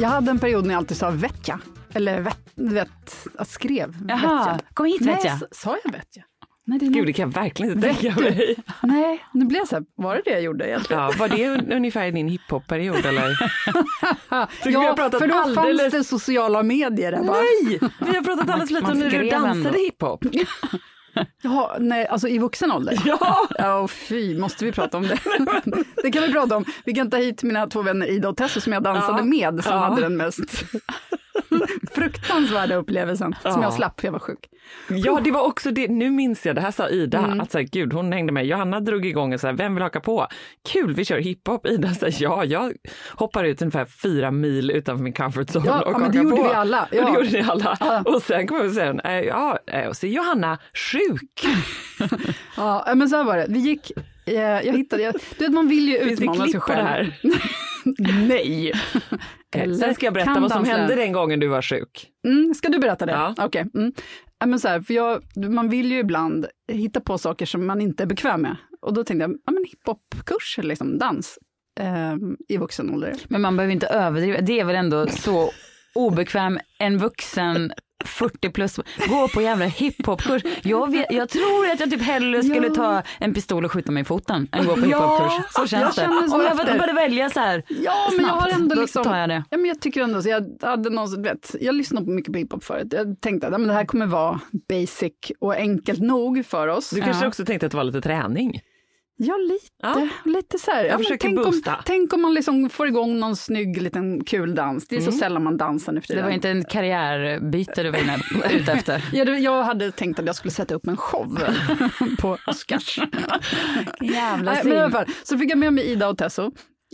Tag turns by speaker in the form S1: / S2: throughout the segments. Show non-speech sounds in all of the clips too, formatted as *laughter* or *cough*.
S1: Jag hade en period när jag alltid sa vetja. Eller vet, vet, jag skrev
S2: Jaha,
S1: vetja.
S2: kom hit
S1: Nej,
S2: vetja.
S1: sa jag vetja? Nej, det är
S3: Gud, det kan jag verkligen inte tänka
S1: du?
S3: mig.
S1: Nej, nu blev jag så här, var det det jag gjorde egentligen?
S3: Ja, var det un- ungefär din hiphop-period eller? *laughs* Vi har
S1: Ja,
S3: pratat
S1: för då
S3: alldeles-
S1: fanns det sociala medier. Bara,
S3: Nej, vi har pratat alldeles för lite om när du dansade hiphop. *laughs* *laughs*
S1: Jaha, nej, alltså i vuxen ålder?
S3: Ja!
S1: Ja, och fy, måste vi prata om det? *laughs* det kan vi prata om. Vi kan ta hit mina två vänner Ida och Tessa som jag dansade
S3: Ja.
S1: med, som
S3: Ja.
S1: hade den mest *laughs* fruktansvärda upplevelsen, som
S3: Ja.
S1: jag slapp för jag var sjuk.
S3: Ja, det var också det. Nu minns jag, det här sa Ida,
S1: Mm.
S3: att så här, gud, hon hängde med. Johanna drog igång och så här, vem vill haka på? Kul, vi kör hiphop. Ida sa, ja, jag hoppar ut ungefär fyra mil utanför min comfort zone
S1: Ja,
S3: och
S1: ja, men det gjorde
S3: på.
S1: vi alla.
S3: Och
S1: Ja.
S3: det gjorde ni alla.
S1: Ja.
S3: Och sen kom jag och eh, ja, eh, och så är Johanna sjuk. *laughs*
S1: Ja, men så här var det. Vi gick, eh, jag hittade, jag, du vet man vill ju utmana sig själv.
S3: det här? *laughs*
S1: Nej. *laughs*
S3: Okej, Sen ska jag berätta vad som hände den gången du var sjuk.
S1: Mm, ska du berätta det?
S3: Ja.
S1: Okej. Mm. Ja, men så här, för jag, man vill ju ibland hitta på saker som man inte är bekväm med. Och då tänkte jag, ja men hiphopkurs, liksom dans, eh, i vuxen ålder.
S2: Men man behöver inte överdriva. Det är väl ändå så obekväm en vuxen 40 plus, gå på jävla hiphopkurs. Jag, vet- jag tror att jag typ hellre skulle
S1: Ja.
S2: ta en pistol och skjuta mig i foten än gå på
S1: Ja,
S2: hiphopkurs. Så
S1: jag
S2: känns det.
S1: känner så
S2: Om jag
S1: efter.
S2: började välja så här
S1: Ja, men jag har
S2: snabbt,
S1: ändå
S2: då
S1: liksom,
S2: tar jag det.
S1: Ja, men jag tycker ändå, så jag hade någon, vet, jag lyssnade på mycket på hiphop förut. Jag tänkte att ja, men det här kommer vara basic och enkelt nog för oss.
S3: Du kanske
S2: Ja.
S3: också tänkte att det var lite träning?
S1: Ja, lite.
S3: Ja.
S1: lite så här. Ja, men
S3: försöker
S1: tänk, om,
S3: boosta.
S1: tänk om man liksom får igång någon snygg liten kul dans. Det är så sällan man dansar nu för
S2: Det
S1: tiden.
S2: var inte en karriärbyte du var inne *laughs* ute efter.
S1: Ja, det- jag hade tänkt att jag skulle sätta upp en show *laughs* på Oscars.
S2: Jävla
S1: Nej, men fall, så fick jag med mig Ida och Tesso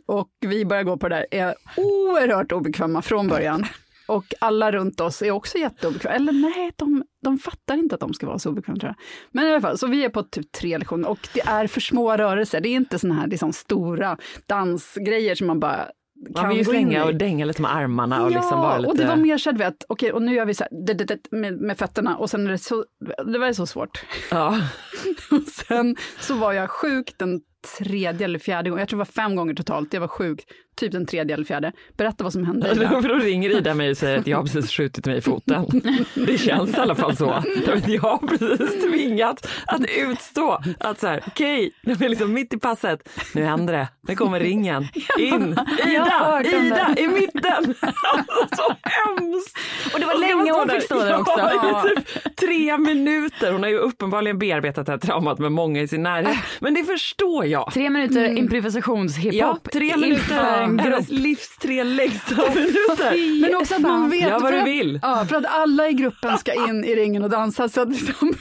S1: och vi börjar gå på det där. Är oerhört obekväma från början. Och alla runt oss är också jätteobekväma. Eller nej, de, de fattar inte att de ska vara så obekväma tror jag. Men i alla fall, så vi är på typ tre lektioner och det är för små rörelser. Det är inte såna här liksom stora dansgrejer som man bara kan
S3: Man vill ju slänga och dänga lite med armarna och
S1: ja,
S3: liksom vara lite...
S1: och det var mer så att, okej, och nu gör vi så här, med, med fötterna och sen är det så, det var så svårt.
S3: Ja. *laughs*
S1: Och sen så var jag sjuk den tredje eller fjärde gången, jag tror det var fem gånger totalt, jag var sjuk typ den tredje eller fjärde. Berätta vad som hände. Ida.
S3: För då ringer Ida mig och säger att jag har precis skjutit mig i foten. Det känns i alla fall så. Jag har precis tvingat att utstå att så här, okej, okay, är liksom mitt i passet, nu händer det, nu kommer ringen, in, Ida, Ida i mitten. Alltså, så hemskt.
S2: Och det var länge hon fick stå där också.
S3: Ja, typ tre minuter. Hon har ju uppenbarligen bearbetat det här traumat med många i sin närhet. Men det förstår jag.
S2: Tre minuter improvisationshiphop.
S3: Ja, tre minuter,
S2: en grupp.
S3: hennes livs tre längsta minuter.
S1: Men också att man vet,
S3: Gör vad du
S1: att-
S3: vill.
S1: Ja, för att alla i gruppen ska in i ringen och dansa. Så att liksom,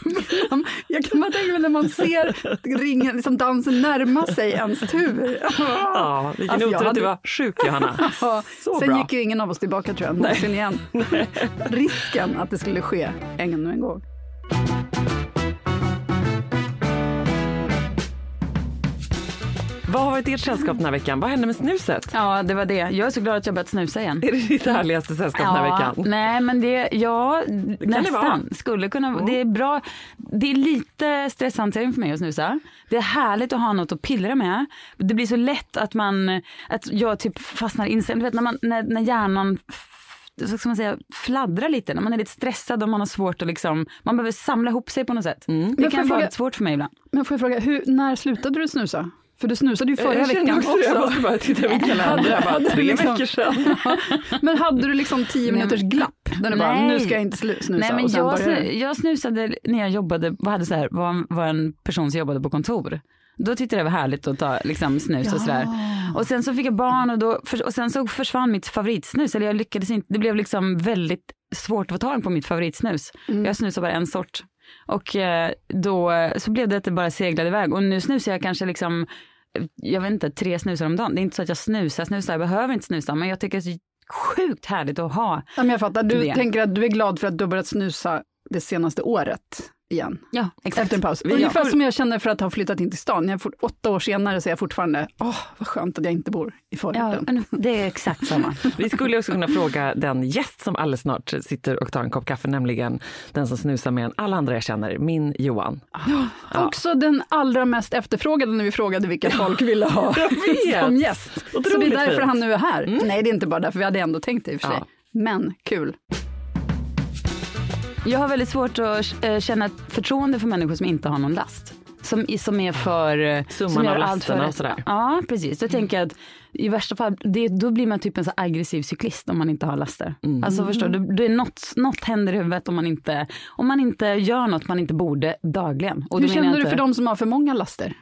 S1: *laughs* jag kan bara tänka mig när man ser ringen, liksom dansen närma sig ens tur.
S3: Ja, vilken
S1: Alltså,
S3: otur att
S1: hade-
S3: du var sjuk Johanna. *laughs*
S1: Ja,
S3: Så
S1: Sen
S3: bra.
S1: gick ju ingen av oss tillbaka tror jag, någonsin igen. *laughs* Risken att det skulle ske ännu en gång.
S3: Vad har varit ert sällskap den här veckan? Vad hände med snuset?
S2: Ja, det var det. Jag är så glad att jag börjat snusa igen.
S3: Är det ditt härligaste sällskap den här veckan?
S2: Nej men det, ja
S3: det
S2: nästan.
S3: vara.
S2: Skulle kunna, det är bra. Det är lite stresshantering för mig att snusa. Det är härligt att ha något att pillra med. Det blir så lätt att man, att jag typ fastnar in, du vet när, man, när, när hjärnan så ska man säga, fladdrar lite, när man är lite stressad och man har svårt att liksom, man behöver samla ihop sig på något sätt.
S3: Mm.
S2: Det kan vara
S1: fråga-
S2: svårt för mig ibland.
S1: Men får jag fråga, hur, när slutade du snusa? För du snusade ju förra
S3: jag
S1: veckan
S3: också, det. Jag måste bara titta i min kalender. Jag bara,
S1: Hade du
S3: tre
S1: liksom-
S3: veckor sedan.
S1: Men hade du liksom tio minuters glapp? Där du bara, nu ska jag inte snusa
S2: Nej men jag,
S1: började
S2: jag snusade när jag jobbade, vad hade så här, var, var en person som jobbade på kontor. Då tyckte jag det var härligt att ta liksom, snus och sådär. Och sen så fick jag barn och, då, och sen så försvann mitt favoritsnus. Eller jag lyckades inte, det blev liksom väldigt svårt att få tag på mitt favoritsnus.
S1: Mm.
S2: Jag snusar bara en sort. Och eh, då så blev det att det bara seglade iväg. Och nu snusar jag kanske liksom, eh, jag vet inte, tre snusar om dagen. Det är inte så att jag snusar, snusar, jag behöver inte snusa. Men jag tycker det är sjukt härligt att ha.
S1: Ja, men jag fattar, du
S2: Det.
S1: tänker att du är glad för att du har börjat snusa det senaste året igen.
S2: Ja, exakt.
S1: Efter en paus. Ungefär
S2: ja.
S1: som jag känner för att ha flyttat in till stan. Jag får, åtta år senare så är jag fortfarande, åh vad skönt att jag inte bor i
S2: Ja,
S1: förorten.
S2: men det är exakt samma. *laughs*
S3: Vi skulle också kunna fråga den gäst som alldeles snart sitter och tar en kopp kaffe, nämligen den som snusar med en alla andra jag känner, min Johan.
S1: Också den allra mest efterfrågade när vi frågade vilka folk ville ha *laughs* som gäst. Så det är
S3: Otroligt
S1: därför
S3: fint.
S1: han nu är här. Nej, det är inte bara därför, vi hade ändå tänkt det i och för sig.
S3: Ja.
S1: Men kul.
S2: Jag har väldigt svårt att eh, känna förtroende för människor som inte har någon last. Som, som är för... eh,
S3: Summan
S2: som
S3: av lasterna
S2: för-
S3: och sådär.
S2: Ja, precis. Då tänker jag att i värsta fall, det, då blir man typ en så aggressiv cyklist om man inte har laster.
S3: Mm.
S2: Alltså förstår du, det är något, något händer i huvudet om man, inte, om man inte gör något man inte borde dagligen. Och
S1: Hur känner
S2: jag
S1: du
S2: inte-
S1: för de som har för många laster?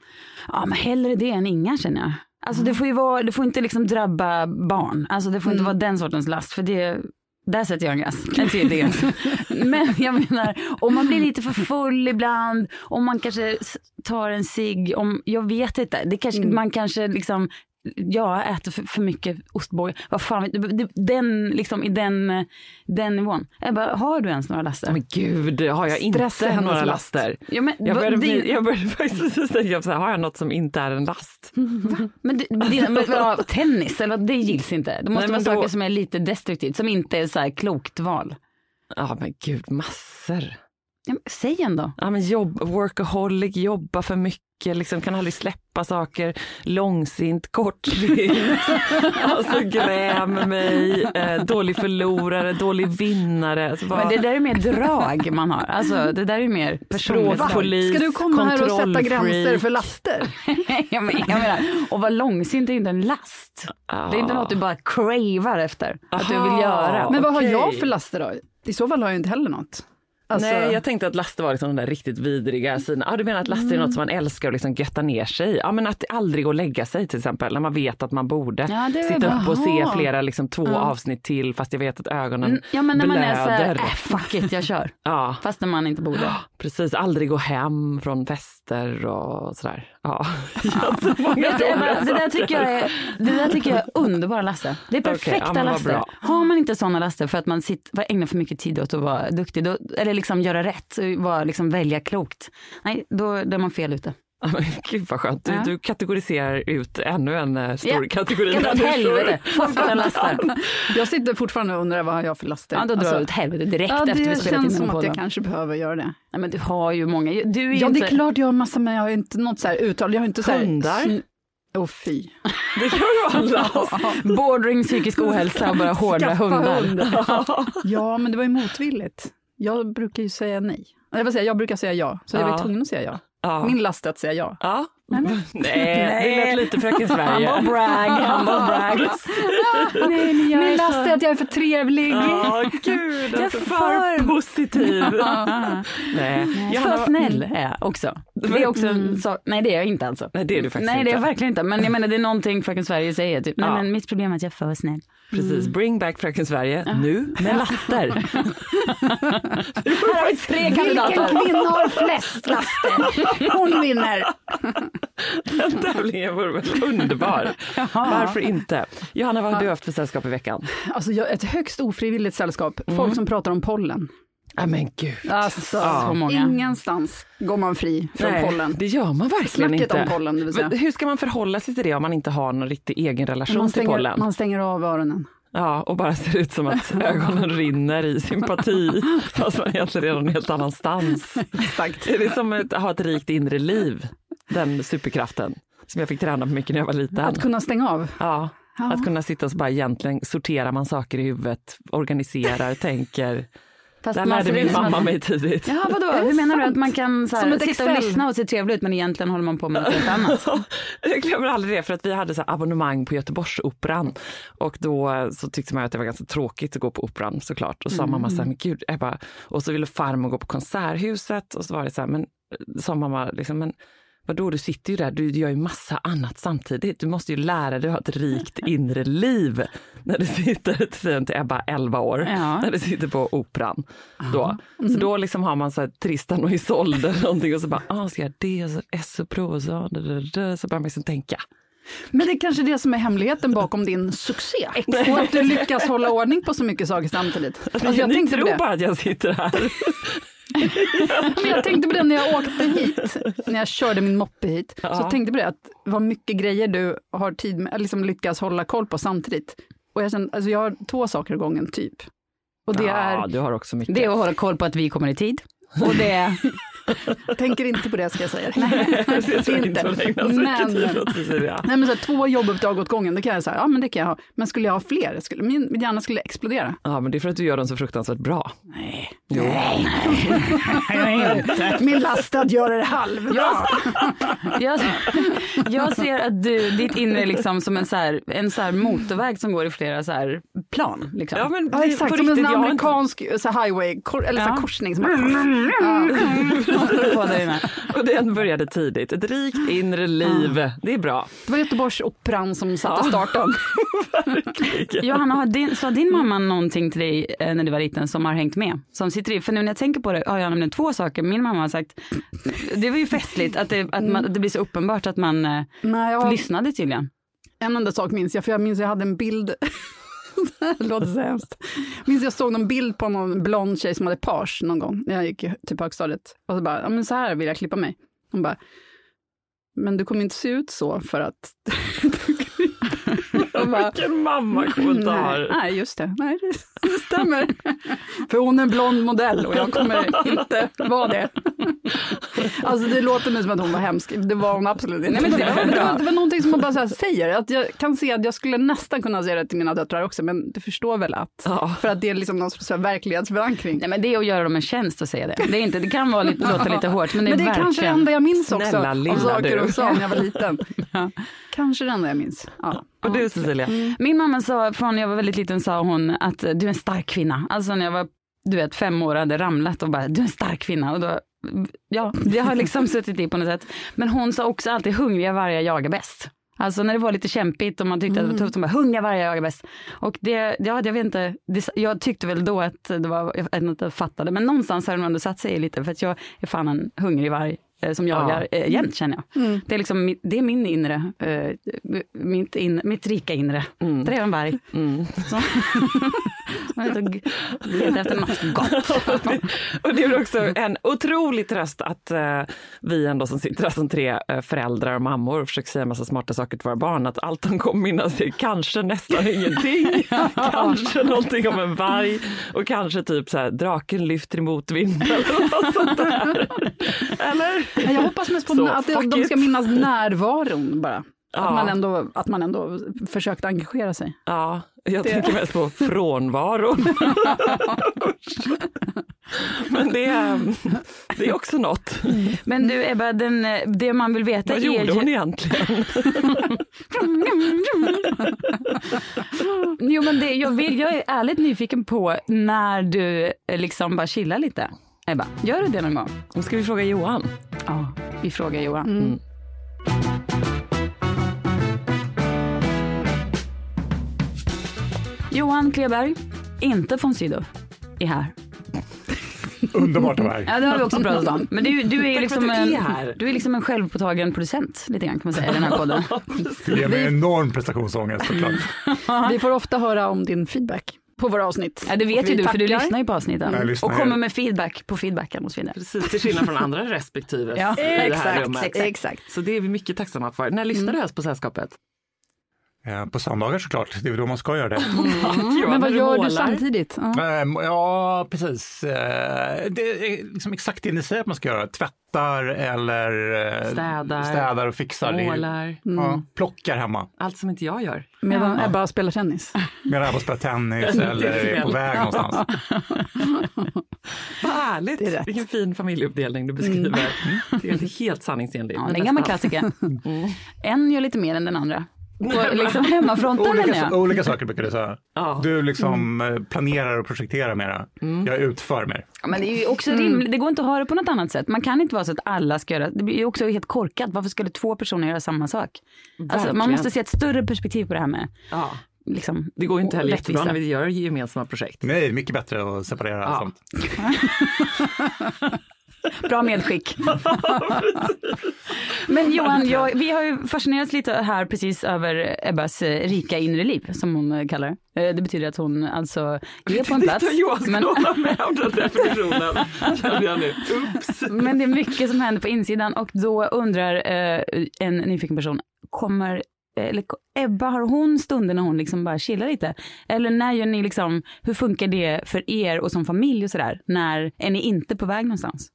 S2: Ja, men hellre det än inga känner jag. Alltså det får ju vara, det får inte liksom drabba barn. Alltså det får inte vara den sortens last för det, där sätter jag en gräns, en tydlig gräns. *laughs* Men jag menar, om man blir lite för full ibland, om man kanske tar en cigg, om, jag vet inte, det kanske, man kanske liksom Ja, äter för, för mycket ostbågar. Vad fan, den, liksom i den, den nivån. Jag bara, har du ens några laster?
S3: Men gud, har jag
S1: Stress är
S3: inte några
S1: last.
S3: laster?
S2: Ja, men,
S3: Jag
S2: vad-
S3: började,
S2: det-
S3: jag började *laughs* faktiskt tänka så här, har jag något som inte är en last?
S2: Men, det, det, men ja, tennis, eller vad, det gills inte. Det måste
S3: Nej,
S2: vara
S3: då-
S2: saker som är lite destruktivt, som inte är så här klokt val.
S3: Ja men gud, massor.
S2: Ja, men säg en då.
S3: Ja, men jobb, workaholic, jobba för mycket, liksom, kan aldrig släppa saker, långsint, kortsynt, *laughs* alltså gräm mig, eh, dålig förlorare, dålig vinnare. Alltså,
S2: Men
S3: vad-
S2: det där är mer drag man har. Alltså, det där är mer personligt.
S3: Språk, polis,
S1: Ska du komma här och sätta gränser för laster? *laughs*
S2: jag, men, jag menar, och vara långsint är inte en last. Det är inte något du bara cravar efter att du vill
S3: Aha.
S2: göra.
S1: Men vad har
S3: Okej.
S1: jag för laster då? I så fall har jag inte heller något. Alltså,
S3: Nej, jag tänkte att laster var liksom den där riktigt vidriga sidan. Ja, du menar att laster är något som man älskar och liksom götta ner sig i? Ja, men att aldrig gå och lägga sig till exempel, när man vet att man borde
S2: Ja,
S3: sitta upp och se flera, liksom två avsnitt till fast jag vet att ögonen
S2: Mm, Ja men när man är så här,
S3: blöder.
S2: äh, fuck it, jag kör.
S3: Ja,
S2: Fast när man inte borde. *gasps*
S3: precis. Aldrig gå hem från fester och sådär. Ja, *laughs* jättemånga
S2: Ebba,
S3: roliga
S2: det, där
S3: saker.
S2: tycker jag är, det där tycker jag är underbara laster. Det är perfekta
S3: ja, vad
S2: laster. Har man inte sådana laster för att man sitter, för ägnar för mycket tid åt att vara duktig, då, eller liksom göra rätt, vara, liksom välja klokt. Nej, då, då är man fel ute.
S3: Ja, men Gud vad skönt. Du,
S2: Ja.
S3: du kategoriserar ut ännu en eh, stor
S2: Ja,
S3: kategori
S2: åt helvete, *laughs* laster.
S1: Jag sitter fortfarande och undrar vad har jag för laster?
S2: Ja, då drar
S1: Alltså,
S2: du åt helvete direkt
S1: ja,
S2: efter vi
S1: det
S2: spelat in
S1: känns
S2: den
S1: som att jag kanske behöver göra det.
S2: Nej, men du har ju många. Du är
S1: Ja,
S2: inte...
S1: det är klart jag har massa, men jag har inte något så här uttal. Jag har inte så här...
S3: Hundar?
S1: Åh fy. *laughs*
S3: Det gör ju alla. *laughs*
S2: Bordering psykisk ohälsa och bara
S1: Skaffa
S2: hundar.
S1: hund. Ja, men det var ju motvilligt. Jag brukar ju säga nej. Jag, vill säga, jag brukar säga ja, så jag var tvungen att säga ja.
S3: Ja.
S1: Min last är att säga ja.
S3: Ja. *laughs* Nej, det lät lite Fröken Sverige.
S2: Humble brag, humble brag. *laughs* Nej, men jag
S1: Min
S2: är
S1: last
S2: så...
S1: är att jag är för trevlig.
S3: Ja, gud, alltså *laughs*
S2: Jag
S3: för
S2: får-
S3: positiv. Nej,
S2: För
S3: Johanna,
S2: snäll är jag också. Det är också en sak, nej det är jag inte alltså.
S3: Nej, det är du faktiskt
S2: Nej det är jag
S3: inte.
S2: verkligen inte. Men jag menar det är någonting Fröken Sverige säger. Typ. Nej
S3: Ja.
S2: men mitt problem är att jag är för snäll.
S3: Precis, bring back Fröken Sverige nu med laster.
S2: Här har vi tre
S1: Vilken
S2: kandidater.
S1: kvinna har flest laster? Hon vinner.
S3: Den tävlingen vore väl underbar. Varför inte? Johanna, vad har du haft för sällskap i veckan?
S1: Alltså jag, ett högst ofrivilligt sällskap. Folk som pratar om pollen.
S3: Ja men gud.
S1: Alltså,
S2: Så många.
S1: ingenstans går man fri från
S3: Nej,
S1: pollen.
S3: det gör man verkligen
S1: Snacket
S3: inte.
S1: om pollen, det vill säga.
S3: Men hur ska man förhålla sig till det om man inte har någon riktig egen relation
S1: Man
S3: till
S1: stänger,
S3: pollen?
S1: man stänger av öronen.
S3: Ja, och bara ser ut som att *laughs* ögonen rinner i sympati, fast man egentligen är någon helt annanstans. *laughs*
S1: Exakt.
S3: Är det som att ha ett rikt inre liv, den superkraften, som jag fick träna på mycket när jag var liten.
S1: Att kunna stänga av.
S3: Ja,
S1: Ja.
S3: att kunna sitta och så bara egentligen sorterar man saker i huvudet, organiserar, *laughs* tänker.
S2: Fast man
S3: lärde min mamma
S2: att-
S3: mig tidigt.
S2: Ja vadå, *laughs* hur menar du att man kan så här, sitta och lyssna och se trevlig ut men egentligen håller man på med något helt annat? *laughs*
S3: Jag glömmer aldrig det för att vi hade så här abonnemang på Göteborgsoperan och då så tyckte man att det var ganska tråkigt att gå på operan såklart och sa mamma så här, men gud, jag bara, och så ville farmor gå på Konserthuset och så var det så här, men sa mamma liksom, men vadå, du sitter ju där, du gör ju massa annat samtidigt. Du måste ju lära dig att ha ett rikt *laughs* inre liv när du sitter, till Ebba, 11 år,
S2: Ja.
S3: när du sitter på operan. Då. Så då liksom har man så här Tristan och Isolde eller någonting och så bara, ah, ska jag det, och så S och da, så börjar man liksom tänka.
S1: Men det är kanske det som är hemligheten bakom din succé. *laughs* Och att du lyckas hålla ordning på så mycket saker samtidigt. Alltså, jag
S3: Ni tror
S1: det.
S3: bara att jag sitter här.
S1: Men jag tänkte på det när jag åkte hit, när jag körde min moppe hit. Så
S3: Ja.
S1: tänkte på det, att vad mycket grejer du har tid med, liksom lyckas hålla koll på samtidigt. Och jag kände, alltså jag har två saker i gången typ. Och det
S3: ja,
S1: är,
S3: du har också mycket.
S2: Det är att hålla koll på att vi kommer i tid. Och det är, *laughs*
S1: tänker inte på det ska jag säga. *laughs*
S3: Jag tror inte så
S1: Men-. Nej så här, två jobbuppdrag åt gången, det kan jag säga, ja men det kan jag ha. Men skulle jag ha fler, skulle, min, min hjärna skulle explodera.
S3: Ja, men det är för att du gör dem så fruktansvärt bra.
S1: Nej.
S3: Jo. *laughs*
S1: Min last är att göra det halv. Ja.
S2: jag, jag ser att du, ditt inre är liksom som en, så här, en så här motorväg som går i flera så här plan. Liksom.
S3: Ja, men
S1: Ja, exakt,
S3: på
S1: som en
S3: riktigt, jag har inte-
S1: amerikansk så här highway, kor, eller så här
S2: Ja.
S1: korsning. Som ja.
S3: Och den började tidigt. Ett rikt inre liv. Det är bra.
S1: Det var Göteborgsoperan som satte starten. *laughs*
S2: Johanna, har din, sa din mamma någonting till dig eh, när du var liten som har hängt med? Som sitter i, för nu när jag tänker på det har jag nämligen två saker. Min mamma har sagt, det var ju festligt att det, att man, att det blir så uppenbart att man eh,
S1: Nej, jag,
S2: lyssnade tydligen.
S1: en enda sak minns jag, för jag minns jag hade en bild, *laughs* det låter så hemskt. Minns jag såg någon bild på någon blond tjej som hade page någon gång när jag gick till typ högstadiet. Och så bara, ja men så här vill jag klippa mig. Hon bara, men du kommer inte se ut så för att... *laughs* Bara,
S3: Vilken mammakommentar.
S1: Nej, nej, just det. Nej, det stämmer. För hon är en blond modell och jag kommer inte vara det. Alltså det låter nu som att hon var hemsk. Det var hon absolut inte.
S2: Nej, men det var
S1: det, var, det var någonting som man bara så säger. Att jag kan se att jag skulle nästan kunna säga det till mina döttrar också, men du förstår väl att,
S3: Ja.
S1: för att det är liksom någon sorts verklighetsförankring.
S2: Nej men det är att göra dem en tjänst att säga det. Det, är inte, det kan vara lite, låta lite hårt men det är,
S1: Men det är
S2: verkligen.
S1: kanske det enda jag minns också
S3: Snälla
S1: av
S3: lilla
S1: saker
S3: du.
S1: hon sa när jag var liten.
S2: Ja.
S1: Kanske det enda jag minns. Ja.
S3: Och du Cecilia?
S2: Min mamma sa, från jag var väldigt liten sa hon att du är en stark kvinna. Alltså när jag var, du vet, fem år hade ramlat och bara, du är en stark kvinna. Och då, ja, det har liksom *laughs* suttit i på något sätt. Men hon sa också alltid, hungriga vargar jagar bäst. Alltså när det var lite kämpigt och man tyckte att det var tufft, hon bara, hungriga vargar jagar bäst. Och det, ja, jag vet inte, det, jag tyckte väl då att det var, jag inte, fattade, men någonstans har det nog ändå satt sig lite, för att jag är fan en hungrig varg som jagar eh, jämt känner jag.
S1: Mm.
S2: Det är liksom, det är min inre, eh, mitt, in, mitt rika inre.
S3: Mm.
S2: Det är en varg.
S3: Mm. *laughs*
S2: Man letar efter något gott.
S3: Och det är också en otrolig tröst att eh, vi ändå som sitter här som tre eh, föräldrar och mammor och försöker säga en massa smarta saker till våra barn, att allt de kommer minnas är kanske nästan ingenting, *laughs* *laughs* kanske någonting om en varg och kanske typ så här draken lyfter i motvind eller något sånt där. Eller?
S1: Jag hoppas mest på
S3: Så,
S1: att det- de ska minnas närvaron bara.
S3: Ja.
S1: Att, man ändå, att man ändå försökte engagera sig.
S3: Ja, jag
S1: Det-
S3: tänker mest på frånvaron. *laughs* Men det är, det är också något.
S2: Men du Ebba, den, det man vill veta
S3: Vad
S2: är
S3: gjorde hon
S2: ju...
S3: egentligen? *laughs*
S2: Jo men det, jag, vill, jag är ärligt nyfiken på när du eh, liksom bara chillar lite. Ebba, gör du det någon gång?
S3: Nu ska vi fråga Johan.
S2: Ja, vi frågar Johan.
S1: Mm.
S2: Johan Kleberg, inte von Sydow, är här.
S4: Underbart att vara här.
S2: Ja, det har vi också pratat om. Men du, du är liksom en,
S3: är
S2: du är liksom en självpåtagen producent, lite grann kan man säga, i den här podden.
S4: Det ger mig enorm prestationsångest såklart.
S1: Vi får ofta höra om din feedback. På våra avsnitt.
S2: Ja, det vet ju du för du
S1: tackar.
S2: lyssnar ju på avsnitten.
S4: Lyssnar
S2: Och kommer med feedback på feedbacken och så vidare.
S3: Precis, till skillnad från andra respektive
S2: Ja,
S3: i det här
S1: Exakt,
S3: rummet.
S1: exakt.
S3: Så det är vi mycket tacksamma för. När lyssnar du helst på Sällskapet?
S4: Eh, På söndagar såklart, det är då man ska göra det. *laughs*
S3: Johan,
S1: Men vad gör du samtidigt? Ja.
S4: Ehm, Ja, precis. Eh, Det är liksom exakt det ni säger att man ska göra. Tvättar eller eh,
S3: Städar.
S4: städar och fixar.
S3: Målar,
S4: Ja, plockar hemma.
S3: allt som inte jag gör.
S1: Medan Ebba spelar tennis. *laughs*
S4: Medan jag spelar tennis *laughs* eller är på väg någonstans.
S3: Vad härligt!
S1: Det är rätt. Mm.
S3: Vilken fin familjeuppdelning du beskriver. Det är helt sanningsenligt.
S2: Ja, det är en gammal klassiker. En gör lite mer än den andra. På liksom hemmafronten menar
S4: Olika,
S2: jag.
S4: olika saker brukar du säga.
S3: Ja.
S4: Du liksom eh, planerar och projekterar mera. Jag utför mer.
S2: Ja, Men det är ju också rimligt, det går inte att ha det på något annat sätt. Man kan inte vara så att alla ska göra, det blir ju också helt korkat. Varför skulle två personer göra samma sak? Alltså, man måste se ett större perspektiv på det här med
S3: Ja.
S2: liksom,
S3: Det går ju inte heller jättebra när vi gör gemensamma projekt.
S4: Nej, mycket bättre att separera
S3: Ja.
S4: sånt. *laughs* *laughs*
S2: Bra medskick. *laughs* Men Johan, jag, vi har ju fascinerats lite här precis över Ebbas eh, rika inre liv, som hon eh, kallar det. Eh, Det betyder att hon alltså är på en plats.
S3: Johan skulle
S2: Men,
S3: hålla med om den definitionen. Kände jag nu. Oops.
S2: men det är mycket som händer på insidan och då undrar eh, en nyfiken person, kommer eller Ebba, har hon stunder när hon liksom bara chillar lite? Eller när gör ni liksom, hur funkar det för er och som familj och sådär? När är ni inte på väg någonstans?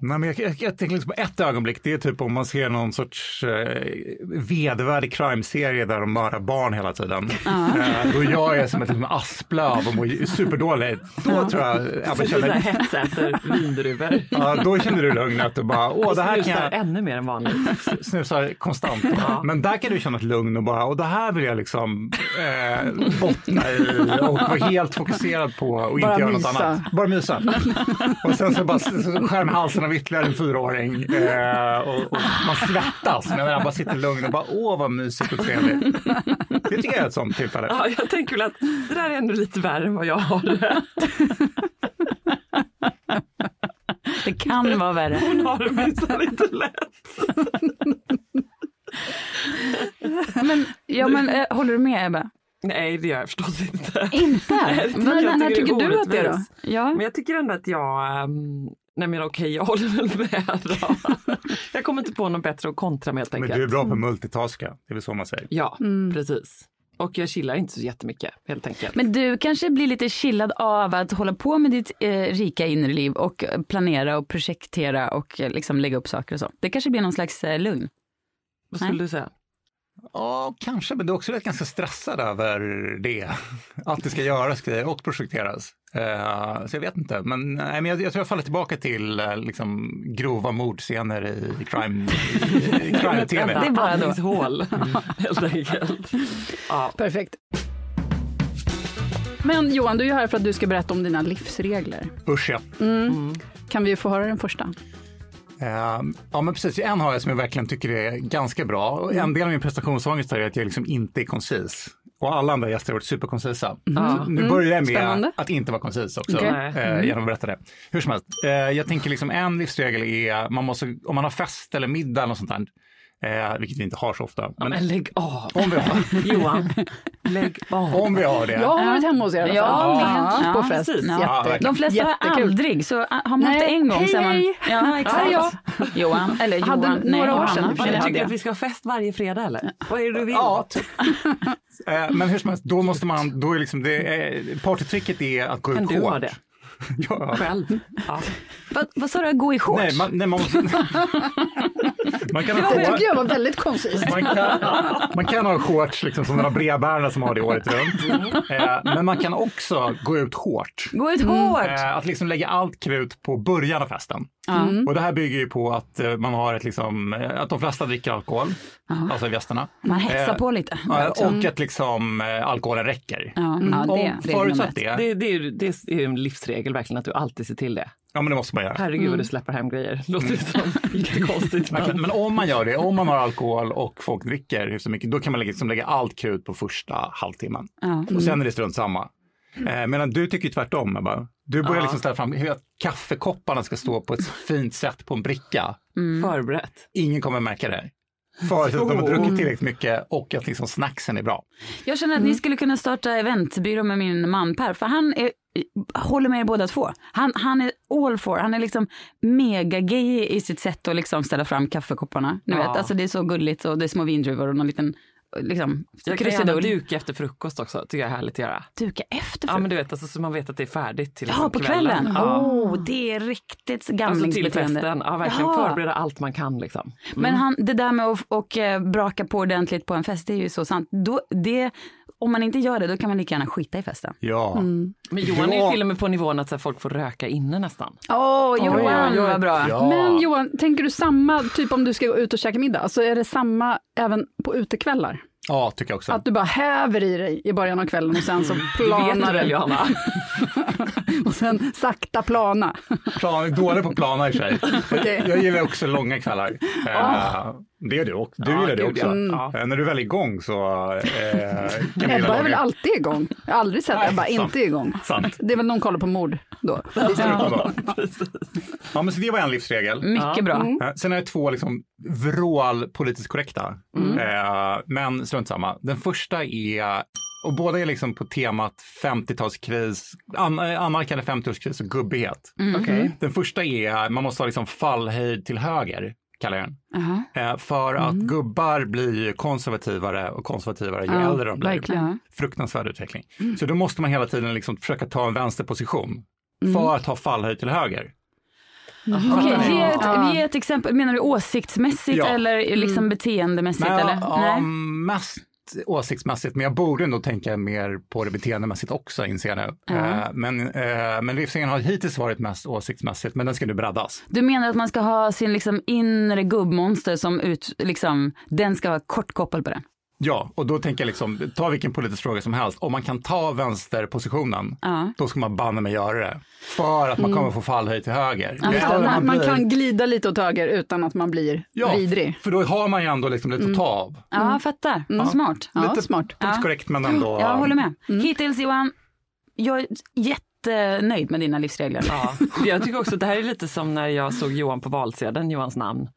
S4: Nej, men jag, jag, jag tänker liksom på ett ögonblick, det är typ om man ser någon sorts eh, vedervärdig crime-serie där de mördar barn hela tiden. Eh, då jag är som ett liksom, asplöv och mår superdåligt. Då tror jag Ebba
S3: Så
S4: känner,
S3: hetsäter vindruvor.
S4: ja, då känner du lugnet och bara, åh det här kan
S3: Snusar
S4: jag
S3: ännu mer än vanligt.
S4: snusar konstant. Men där kan du känna ett lugn och bara, och det här vill jag liksom eh, bottna i och vara helt fokuserad på och inte
S1: Bara
S4: göra
S1: mysa.
S4: något annat. Bara mysa. och sen så bara så halsen av ytterligare en fyraåring eh, och, och man svettas. Men jag bara sitter lugn och bara, åh vad mysigt och trevligt. Det tycker jag är ett sånt tillfälle.
S3: Ja, jag tänker väl att det där är ändå lite värre än vad jag har det.
S2: Det kan vara värre.
S3: Hon har det minsann inte lätt.
S2: Men, ja, men äh, håller du med Ebba?
S3: Nej, det gör jag förstås inte.
S2: Inte? *laughs*
S3: Nej,
S2: Men,
S3: jag
S2: när
S3: tycker
S2: tycker du att det är då? Ja.
S3: Men jag tycker ändå att jag, um, nej men okej, jag håller väl med då. *laughs* Jag kommer inte på något bättre att kontra med helt
S4: Men
S3: enkelt.
S4: du är bra på multitaska, det är väl så man säger.
S3: Ja, precis. Och jag chillar inte så jättemycket helt enkelt.
S2: Men du kanske blir lite chillad av att hålla på med ditt eh, rika inre liv och planera och projektera och eh, liksom lägga upp saker och så. Det kanske blir någon slags eh, lugn.
S3: Vad skulle du säga?
S4: Ja, kanske, men du är också rätt ganska stressad över det. Att det ska göras och projekteras. Eh, så jag vet inte, men, nej, men jag, jag tror jag faller tillbaka till eh, liksom, grova mordscener i crime, i, *laughs* crime-tv.
S2: Det är bara.
S3: Andningshål, helt enkelt. Ja.
S1: Perfekt. Men Johan, du är här för att du ska berätta om dina livsregler.
S4: Usch ja.
S1: Kan vi få höra den första?
S4: Eh, ja men precis, en har jag som jag verkligen tycker är ganska bra. Och en del av min prestationsångest är att jag liksom inte är koncis. Och alla andra gäster har varit superkoncisa. Så Nu börjar jag med
S1: Spännande.
S4: att inte vara koncis också,
S1: Okej.
S4: eh, genom att berätta det. Hur som helst, eh, jag tänker liksom en livsregel är, man måste, om man har fest eller middag eller något sånt där, eh, vilket vi inte har så ofta, men
S3: Men lägg av.
S4: om vi har, *laughs*
S3: Johan, lägg av.
S4: om vi har det.
S1: Jag har varit hemma hos er i alla
S2: Ja,
S1: fall. på
S2: ja,
S1: fest.
S3: precis.
S2: Ja.
S4: Ja,
S1: Jätte.
S2: De flesta har
S1: Jättekul.
S2: aldrig, så ah, har man inte en gång så är man...
S1: hej,
S2: Ja, exakt.
S1: Ja,
S2: Johan, eller Johan.
S1: Hade
S2: nej,
S1: några år sedan
S2: hade
S3: tycker att vi ska ha fest varje fredag eller? Vad är det du vill?
S4: Ja, *laughs* typ. Eh, Men hur som helst, då måste man, då är liksom det, eh, partytricket är att gå
S3: Kan
S4: ut
S3: du
S4: hårt.
S3: ha det? *laughs*
S4: Ja.
S3: Själv? Ja.
S2: Vad, vad sa du, gå i shorts?
S4: Nej, man, nej, man måste... man kan ha
S1: Det tycker jag var väldigt koncist.
S4: Man kan, man kan ha shorts liksom som de här brevbärarna som har det året runt. Eh, men man kan också gå ut hårt.
S2: Gå ut hårt!
S4: Eh, att liksom lägga allt krut på början av festen.
S2: Ja.
S4: Och det här bygger ju på att eh, man har ett liksom, eh, att de flesta dricker alkohol, alltså gästerna.
S2: Man hetsar
S4: Eh,
S2: på lite.
S4: Ja, och att liksom eh, alkoholen räcker.
S2: Ja, ja, det,
S4: Om
S2: det
S4: förutsatt det,
S3: Det, det, är, det en livsregel verkligen att du alltid ser till det.
S4: Ja men det måste man göra.
S3: Herregud vad du släpper hem grejer. *laughs* Låter det som jättekonstigt.
S4: Men,
S3: Men...
S4: men om man gör det, om man har alkohol och folk dricker hyfsat mycket, då kan man liksom lägga allt krut på första halvtimmen.
S2: Ja.
S4: Och sen är det strunt samma. Eh, medan du tycker tvärtom, Ebba. Du börjar
S3: Ja.
S4: liksom ställa fram hur att kaffekopparna ska stå på ett fint sätt på en bricka.
S3: Förberett.
S4: Ingen kommer märka det. Förutsatt att de har druckit tillräckligt mycket och att liksom snacksen är bra.
S2: Jag känner att ni skulle kunna starta eventbyrå med min man Per, för han är, håller med er båda två. Han, han är all for, han är liksom mega gay i sitt sätt att liksom ställa fram kaffekopparna. Ni
S3: Ja.
S2: vet, alltså det är så gulligt och det är små vindruvor och någon liten liksom,
S3: Jag kan gärna duka efter frukost också, tycker jag är härligt att göra.
S2: Duka efter
S3: Ja men du vet, alltså, så man vet att det är färdigt till
S2: Ja,
S3: liksom
S2: på kvällen. Åh,
S3: Ja.
S2: oh, det är riktigt
S3: Alltså till
S2: gamlingsbeteende.
S3: festen, ja verkligen
S2: Jaha.
S3: förbereda allt man kan liksom.
S2: Men han, det där med att och, eh, braka på ordentligt på en fest, det är ju så sant. Då, det, om man inte gör det, då kan man lika gärna skita i festen.
S4: Ja.
S3: Men Johan är till och med på nivån att så här, folk får röka inne nästan.
S2: Åh,
S1: Oj,
S2: Johan
S1: oj.
S2: vad bra.
S4: Ja.
S1: Men Johan, tänker du samma, typ om du ska gå ut och käka middag, alltså är det samma även på utekvällar?
S4: Ja, tycker jag också.
S1: Att du bara häver i dig i början av kvällen och sen så *laughs* planar det.
S3: Johanna? *laughs*
S1: Och sen sakta plana.
S4: Plan, dålig på att plana i sig. *laughs*
S1: Okej.
S4: Jag gillar också långa kvällar. Eh, det gör du också. Du
S3: Ja,
S4: gillar det också.
S3: ja. Ja.
S4: Eh, när du väl är igång så eh,
S1: Ebba är väl alltid igång? Jag har aldrig sett
S4: Nej,
S1: Ebba
S4: sant.
S1: inte igång.
S4: Sant.
S1: Det är väl någon kollar på mord då.
S4: Ja, ja, men så det var en livsregel.
S2: Mycket bra.
S4: Eh, Sen är det två liksom vrål politiskt korrekta.
S2: Mm.
S4: Eh, men strunt samma. Den första är, och båda är liksom på temat 50-talskris, an, annalkande 50-årskris och gubbighet.
S2: Mm.
S3: Okej.
S4: Den första är, man måste ha liksom fallhöjd till höger, kallar jag den.
S2: Jaha.
S4: Eh, för att gubbar blir konservativare och konservativare ju äldre de blir.
S1: verkligen.
S4: Fruktansvärd utveckling. Så då måste man hela tiden liksom försöka ta en vänsterposition för att ha fallhöjd till höger.
S2: Okej,
S4: ni?
S2: ge, ett,
S1: Ja.
S2: ge ett exempel. Menar du åsiktsmässigt
S4: Ja.
S2: eller liksom beteendemässigt?
S4: Men,
S2: eller?
S4: ja,
S2: Nej.
S4: mest åsiktsmässigt, men jag borde nog tänka mer på det beteendemässigt också, inser jag nu.
S2: Ja.
S4: Eh, men, eh, men livsregeln har hittills varit mest åsiktsmässigt, men den ska nu breddas.
S2: Du menar att man ska ha sin liksom inre gubbmonster som ut, liksom, den ska vara kort koppel på den?
S4: Ja, och då tänker jag liksom, ta vilken politisk fråga som helst, om man kan ta vänsterpositionen,
S2: Ja.
S4: då ska man banne mig göra det. För att man kommer få fallhöjd till höger.
S2: Ja,
S4: äldre
S1: Man, man
S4: blir-
S1: kan glida lite åt höger utan att man blir
S4: ja,
S1: vidrig.
S4: för då har man ju ändå liksom lite att ta av.
S2: Ja, jag fattar. Smart.
S1: Ja,
S4: lite
S1: smart.
S4: politiskt
S2: Ja.
S4: korrekt, men ändå.
S2: Jag håller med. Hittills Johan, jag är jättenöjd med dina livsregler.
S3: Ja. *laughs* Jag tycker också att det här är lite som när jag såg Johan på valsedeln, Johans namn,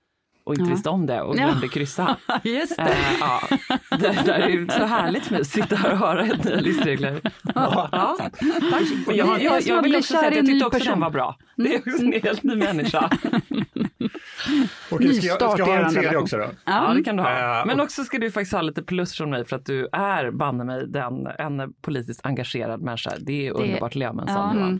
S3: och inte
S2: Ja.
S3: visste om det och
S2: Ja.
S3: glömde kryssa. *laughs*
S2: Just
S3: Eh, ja. det, det är ju så härligt mig att sitta här och höra helt nya livsregler. Ja. Tack. Men jag,
S1: Det
S3: jag, jag,
S1: att
S3: vill också säga att jag tyckte också
S1: person.
S3: den var bra. Det är också en helt ny människa. *laughs*
S4: Okej, ska, jag, ska jag
S1: i
S4: ha en tredje också då?
S3: Ja, det kan du ha.
S4: Eh,
S3: Men också ska du faktiskt ha lite plus från mig för att du är banne mig den, en politiskt engagerad människa. Det är underbart att leva med en sån
S2: Ja.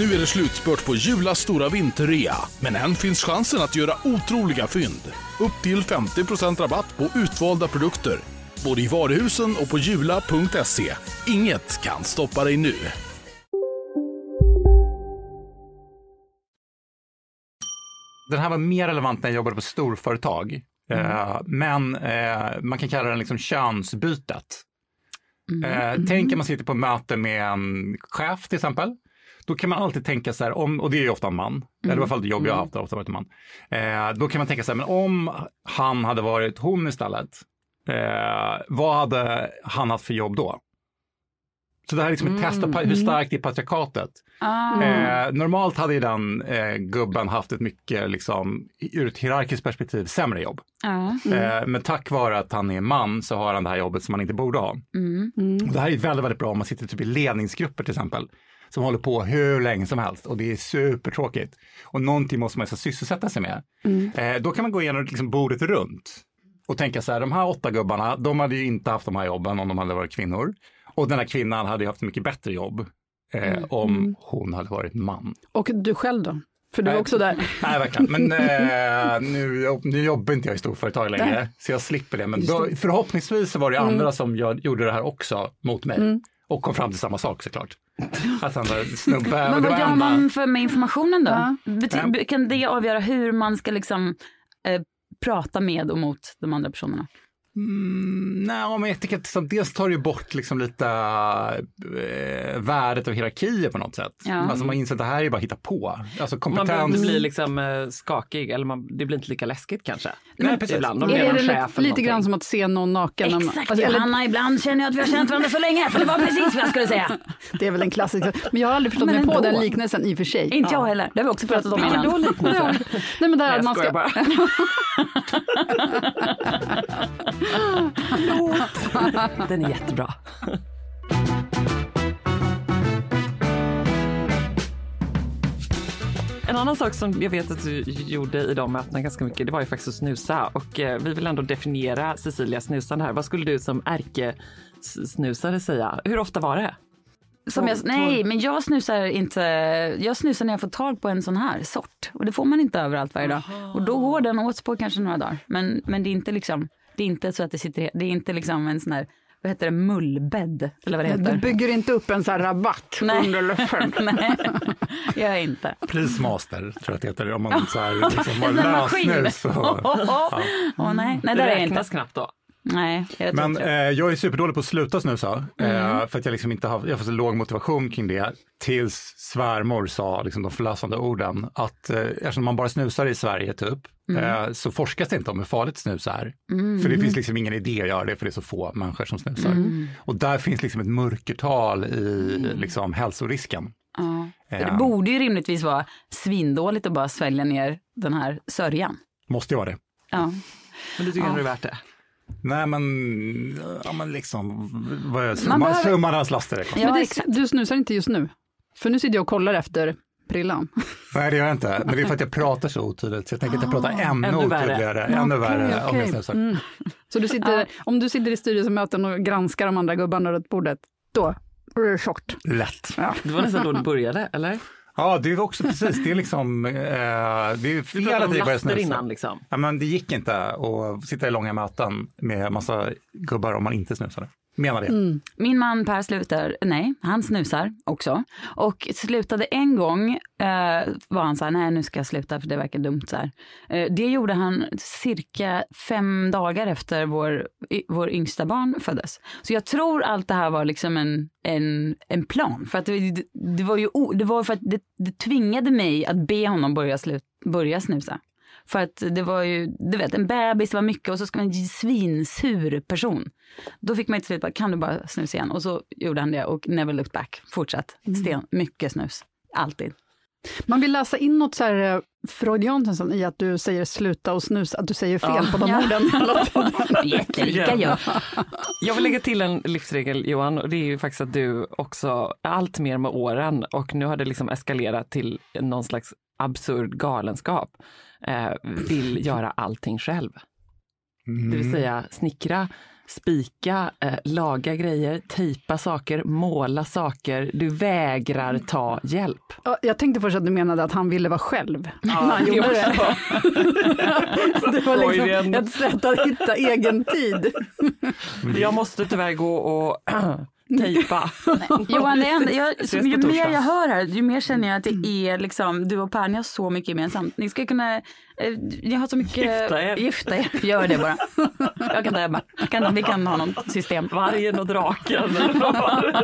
S5: Nu är det slutspurt på Julas stora vinterrea, men än finns chansen att göra otroliga fynd. Upp till 50% rabatt på utvalda produkter, både i varuhusen och på jula.se. Inget kan stoppa dig nu.
S4: Den här var mer relevant när jag jobbade på storföretag.
S2: Mm.
S4: Eh, men eh, man kan kalla den liksom könsbytet. Eh, tänk att man sitter på möte med en chef till exempel. Då kan man alltid tänka så här, om, och det är ju ofta en man, eller i alla fall det jobb jag har haft har ofta varit en man. Eh, då kan man tänka så här, men om han hade varit hon istället, eh, vad hade han haft för jobb då? Så det här är liksom ett test på hur starkt är patriarkatet.
S2: Ah.
S4: Eh, normalt hade ju den eh, gubben haft ett mycket, liksom, ur ett hierarkiskt perspektiv, sämre jobb.
S2: Ja.
S4: Eh, men tack vare att han är man så har han det här jobbet som man inte borde ha.
S2: Mm.
S4: Och Det här är väldigt, väldigt bra om man sitter typ i ledningsgrupper till exempel, som håller på hur länge som helst och det är supertråkigt. Och någonting måste man så sysselsätta sig med. Eh, då kan man gå igenom liksom bordet runt och tänka så här, de här åtta gubbarna, de hade ju inte haft de här jobben om de hade varit kvinnor. Och den här kvinnan hade ju haft mycket bättre jobb eh, om hon hade varit man.
S1: Och du själv då? För du är också där. *laughs*
S4: Nej, verkligen. Men *laughs* eh, nu, nu jobbar inte jag i storföretag längre,
S1: Nej.
S4: så jag slipper det. Men då, förhoppningsvis var det
S1: Mm.
S4: andra som jag, gjorde det här också mot mig.
S2: Mm.
S4: Och kom fram till samma sak såklart. *laughs* Att han var snubbe.
S2: Men vad gör
S4: enda-
S2: man för med informationen då? Bety-
S4: Ja.
S2: Kan det avgöra hur man ska liksom eh, prata med och mot de andra personerna?
S4: Mm, nej, men jag tycker att så, dels tar det ju bort liksom lite äh, värdet av hierarkier på något sätt.
S3: Ja.
S4: Alltså man inser att det här är bara att hitta på. Alltså
S3: Man
S4: kompetens.
S3: inte bli liksom eh, skakig eller man, det blir inte lika läskigt kanske.
S4: Nej, precis.
S3: Ibland, om
S1: Är
S3: det är
S1: det lite, lite grann som att se någon naken? när man-
S2: Exakt,
S1: alltså, eller-
S2: Johanna, ibland känner jag att vi har känt varandra så länge, för det var precis vad jag skulle säga.
S1: Det är väl en klassisk. Men jag har aldrig förstått
S2: Men
S1: mig på den liknelsen i och för sig.
S2: Inte jag heller, det har vi också pratat om
S1: Vilken
S2: innan.
S1: då liknelse? *laughs* Nej men där
S3: Nej,
S1: att
S3: jag
S1: man ska...
S3: bara. *laughs* *laughs* Den är jättebra. En annan sak som jag vet att du gjorde i de mötena ganska mycket, det var ju faktiskt att snusa. Och eh, vi vill ändå definiera Cecilias snusande här. Vad skulle du som ärkesnusare säga? Hur ofta var det?
S2: Som jag, nej, men jag snusar inte. Jag snusar när jag får tag på en sån här sort. Och det får man inte överallt varje dag. Och då går den åt på kanske några dagar. Men, men det är inte liksom, det är inte så att det sitter, det är inte liksom en sån här, vad heter det, mullbädd? Eller vad det heter.
S1: Du bygger inte upp en sån här rabatt
S2: Nej.
S1: under löften. *laughs*
S2: Nej, jag är inte.
S4: Prismaster tror jag att det heter. Om man så här, *laughs* liksom, har
S2: En sån här maskin.
S4: lösnus. *laughs* Och, ja.
S2: Åh nej, nej
S3: det
S2: där är jag
S3: räknas
S2: inte.
S3: knappt då.
S2: Nej, jag
S4: Men
S2: inte
S4: eh,
S2: det.
S4: jag är superdålig på att sluta snusa
S2: Mm.
S4: eh, för att jag liksom inte har, jag får så låg motivation kring det. Tills svärmor sa liksom de förlösande orden att eh, eftersom man bara snusar i Sverige typ
S2: Mm.
S4: eh, så forskas det inte om hur farligt snus är.
S2: Mm.
S4: För det finns liksom ingen idé att göra det för det är så få människor som snusar.
S2: Mm.
S4: Och där finns liksom ett mörkertal i liksom hälsorisken.
S2: Ja. För
S4: Eh.
S2: Det borde ju rimligtvis vara svindåligt att bara svälja ner den här sörjan.
S4: Måste ju vara det.
S2: Ja.
S3: Men du tycker
S2: Ja.
S3: ändå det är värt det?
S4: Nej men, ja men liksom, vad är
S1: Man
S4: summan,
S1: behöver-
S4: summan hans laster? är konstigt.
S1: Men det, du snusar inte just nu? För nu sitter jag och kollar efter prillan. *laughs*
S4: Nej det gör jag inte, men det är för att jag pratar så otydligt. Så jag tänker att jag pratar ännu,
S3: ännu värre.
S4: otydligare, ännu
S1: Okej,
S4: värre om
S1: okej.
S4: jag snusar.
S1: Mm. Så du sitter, om du sitter i styrelsemöten och granskar de andra gubbarna runt bordet, då är det tjockt.
S4: Lätt.
S1: Ja.
S3: Det var nästan då du började, eller?
S4: Ja, det är också precis, det är liksom, eh, det är fel att började
S3: laster
S4: snusa.
S3: innan liksom.
S4: Ja, men det gick inte att sitta i långa möten med massa gubbar om man inte snusade. Menar det.
S2: Mm. Min man Per slutar, nej, han snusar också. Och slutade en gång, eh, var han så här, nej nu ska jag sluta för det verkar dumt så här. Eh, det gjorde han cirka fem dagar efter vår, y- vår yngsta barn föddes. Så jag tror allt det här var liksom en, en, en plan. För att det, det, var ju, det var för att det, det tvingade mig att be honom börja, slut, börja snusa. För att det var ju, du vet, en bebis, det var mycket och så ska man en svinsur person. Då fick man till slut bara, kan du bara snusa igen? Och så gjorde han det och never looked back. Fortsatt. Sten, mycket snus. Alltid.
S1: Man vill läsa in något så här eh, freudianskt i att du säger sluta och snusa, att du säger fel
S3: Ja.
S1: på de
S2: Ja.
S1: orden. *laughs* hela tiden.
S2: Jättelika jag.
S3: Jag vill lägga till en livsregel Johan och det är ju faktiskt att du också allt mer med åren och nu har det liksom eskalerat till någon slags absurd galenskap. Eh, vill *laughs* göra allting själv. Det vill säga snickra, spika, eh, laga grejer, tejpa saker, måla saker. Du vägrar ta hjälp.
S1: Ja, Jag tänkte först att du menade att han ville vara själv när *laughs* han
S3: det
S1: gjorde det.
S3: också. *laughs*
S1: Det var liksom ett sätt att hitta egen tid.
S3: Jag måste tyvärr gå och *clears throat* tejpa. *laughs* *laughs*
S2: Johan, det enda, jag, som, ju mer jag hör här, ju mer känner jag att det är liksom, du och Per, ni har så mycket gemensamt. Ni ska kunna, eh, ni har så mycket,
S3: Gifta er.
S2: Gifta er, gör det bara. Jag kan ta Ebba. Kan, vi kan ha något system.
S3: Vargen och draken *laughs*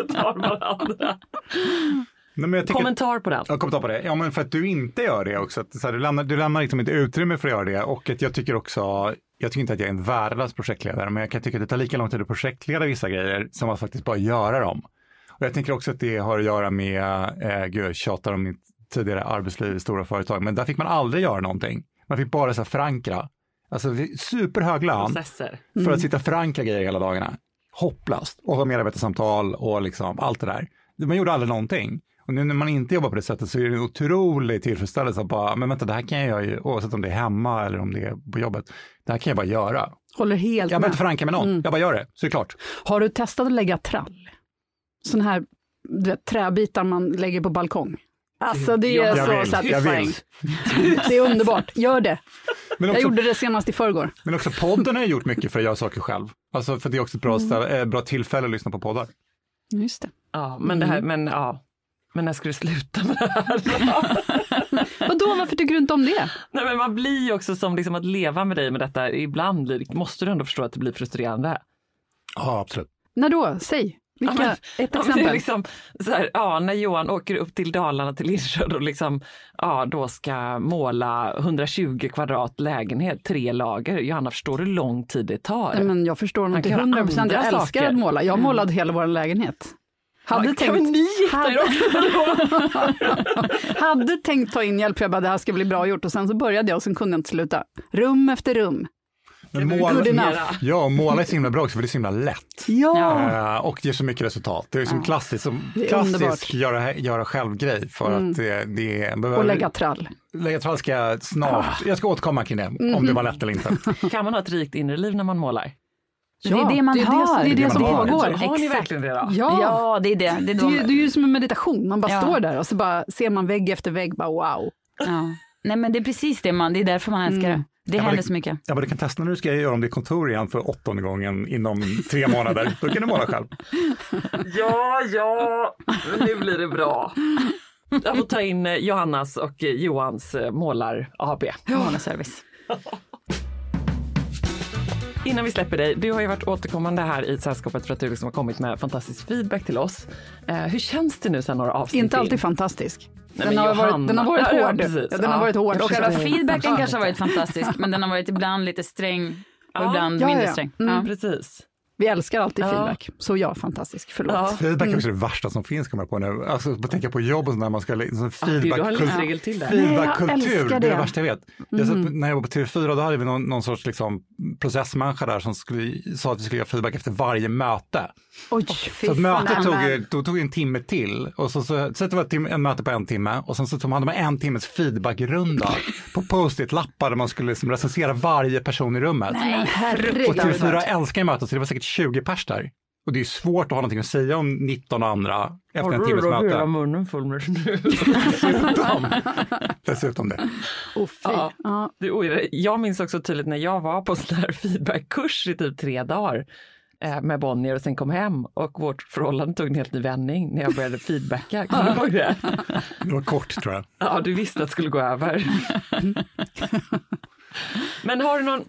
S3: tar varandra.
S4: Nej,
S3: Kommentar på den.
S4: Ja, kommentar på det. Ja, men för att du inte gör det också. Att, så här, du lämnar, du lämnar liksom inte utrymme för att göra det. Och att jag tycker också, jag tycker inte att jag är en värdelös projektledare, men jag kan tycka att det tar lika lång tid att projektleda vissa grejer som att faktiskt bara göra dem. Och jag tänker också att det har att göra med, eh, gud jag tjatar om mitt tidigare arbetsliv i stora företag, men där fick man aldrig göra någonting. Man fick bara så här, förankra. Alltså superhög lön
S3: Processer.
S4: för att sitta och förankra grejer hela dagarna. Hopplöst. Och ha medarbetarsamtal och liksom allt det där. Man gjorde aldrig någonting. Och nu när man inte jobbar på det sättet så är det en otrolig tillfredsställelse att bara, men vänta, det här kan jag ju, oavsett om det är hemma eller om det är på jobbet, det här kan jag bara göra.
S1: Håller helt
S4: Jag behöver inte förankra med någon, jag bara gör det, så är det klart.
S1: Har du testat att lägga trall? Sån här du vet, träbitar man lägger på balkong. Alltså det är
S4: Jag
S1: så
S4: vill,
S1: satisfying.
S4: jag.
S1: Det är underbart, gör det.
S4: Men
S1: Jag
S4: också,
S1: gjorde det senast i förrgår.
S4: men också podden har ju gjort mycket för att göra saker själv. Alltså för det är också ett bra, ställe, eh, bra tillfälle att lyssna på poddar.
S1: Just det.
S3: Ja, men det här, men ja. Men när ska du sluta med det här? *laughs*
S1: Vadå, varför tycker du inte om det?
S3: Nej, men man blir ju också som liksom att leva med dig med detta. Ibland blir, måste du ändå förstå att det blir frustrerande.
S4: Ja, absolut.
S1: När då? Säg. Vilka?
S3: Ja, men-
S1: Ett *laughs*
S3: Ja,
S1: exempel.
S3: är liksom, så här, ja, när Johan åker upp till Dalarna till Insjön och liksom, ja, då ska måla 120 kvadrat lägenhet, tre lager. Johanna, förstår du hur lång tid det tar?
S1: Nej, men jag förstår honom till
S3: kan göra
S1: 100 procent. Jag älskar
S3: saker.
S1: att måla. Jag målade hela vår lägenhet. Hade,
S3: Ja, kan
S1: tänkt,
S3: ni gifta er
S1: hade, *laughs* hade tänkt ta in hjälp, jag bara det här ska bli bra gjort och sen så började jag och sen kunde jag inte sluta. Rum efter rum.
S4: Men
S1: Good
S4: måla,
S1: enough.
S4: ja, måla är så himla bra också för det är så himla lätt.
S1: Ja.
S4: Eh, och ger så mycket resultat. Det är som klassiskt, som
S1: Det är
S4: klassisk göra, göra själv-grej för
S1: Mm.
S4: att det, det är...
S1: Och lägga trall.
S4: Lägga trall ska jag snart, jag ska återkomma kring det, om
S1: Mhm.
S4: det var lätt eller inte. *laughs*
S3: Kan man ha ett rikt inre liv när man målar?
S2: Det är det man
S1: det är
S2: har.
S1: Det, det är det, som
S4: har.
S1: pågår.
S3: Har ni
S1: Exakt.
S3: verkligen det då?
S1: Ja.
S2: Ja, det är det. Det är
S1: Det,
S2: då,
S1: är, ju- det är ju som en meditation, man bara
S2: Ja.
S1: står där och så bara ser man vägg efter vägg, bara wow.
S2: ja. Nej men det är precis det man, det är därför man älskar det. Det
S4: Ja,
S2: händer
S4: det-
S2: så mycket.
S4: Ja, men du kan testa när du ska göra om ditt kontor igen för åttonde gången inom tre månader. Då kan du måla själv. *laughs*
S3: Ja, ja, nu blir det bra. Jag får ta in eh, Johannas och eh, Johans eh, målar AB.
S2: Målarservice. *laughs*
S3: Innan vi släpper dig, du har ju varit återkommande här i sällskapet för att du liksom har kommit med fantastisk feedback till oss. Eh, hur känns det nu sen några avsnitt
S1: Inte alltid
S3: in?
S1: fantastisk.
S3: Nej,
S1: Den, har varit, den har varit
S3: Ja, ja,
S1: hård.
S3: precis.
S1: Ja, den har
S3: Ja.
S1: varit hård
S2: Och själva feedbacken kanske har varit fantastisk, men den har varit ibland lite sträng och
S3: Ja.
S2: ibland
S1: Ja,
S2: mindre
S1: ja.
S2: sträng.
S1: Mm.
S2: Ja.
S3: Precis.
S1: Vi älskar alltid
S3: Ja.
S1: feedback. Så ja, fantastisk. Förlåt.
S3: Ja.
S4: Feedback är också det värsta som finns, kommer jag på nu. Alltså, att tänka på jobb och sånt där, man ska liksom
S3: gud, du har en
S4: feedbackkultur.
S3: till där.
S1: Nej, jag
S4: Feedbackkultur,
S1: älskar
S4: det är
S1: det.
S4: det värsta jag vet. Jag satt, när jag jobbade på TV4, då hade vi någon, någon sorts liksom, processmänniska där som skulle, sa att vi skulle göra feedback efter varje möte.
S1: Oj,
S4: Så att mötet tog, då tog en timme till och så, så, så det var ett, tim- en möte på en timme och sen så tog- hade man en timmes feedbackrunda på post-it-lappar där man skulle liksom recensera varje person i rummet.
S1: Nej,
S4: Och
S1: herregud.
S4: TV4 älskar ju möten så det var säkert 20 pers där. Och det är svårt att ha någonting att säga om 19 andra efter en timmes
S3: hela
S4: möte.
S3: munnen full med
S4: Dessutom, dessutom det.
S1: Oh.
S3: Ja.
S1: Ja.
S3: Det, oj, jag minns också tydligt när jag var på en sån här feedbackkurs i typ tre dagar med Bonnier och sen kom hem och vårt förhållande tog en helt ny vändning när jag började feedbacka. Kommer du ihåg det?
S4: Det var kort tror jag.
S3: Ja, du visste att det skulle gå över. Men har du någon,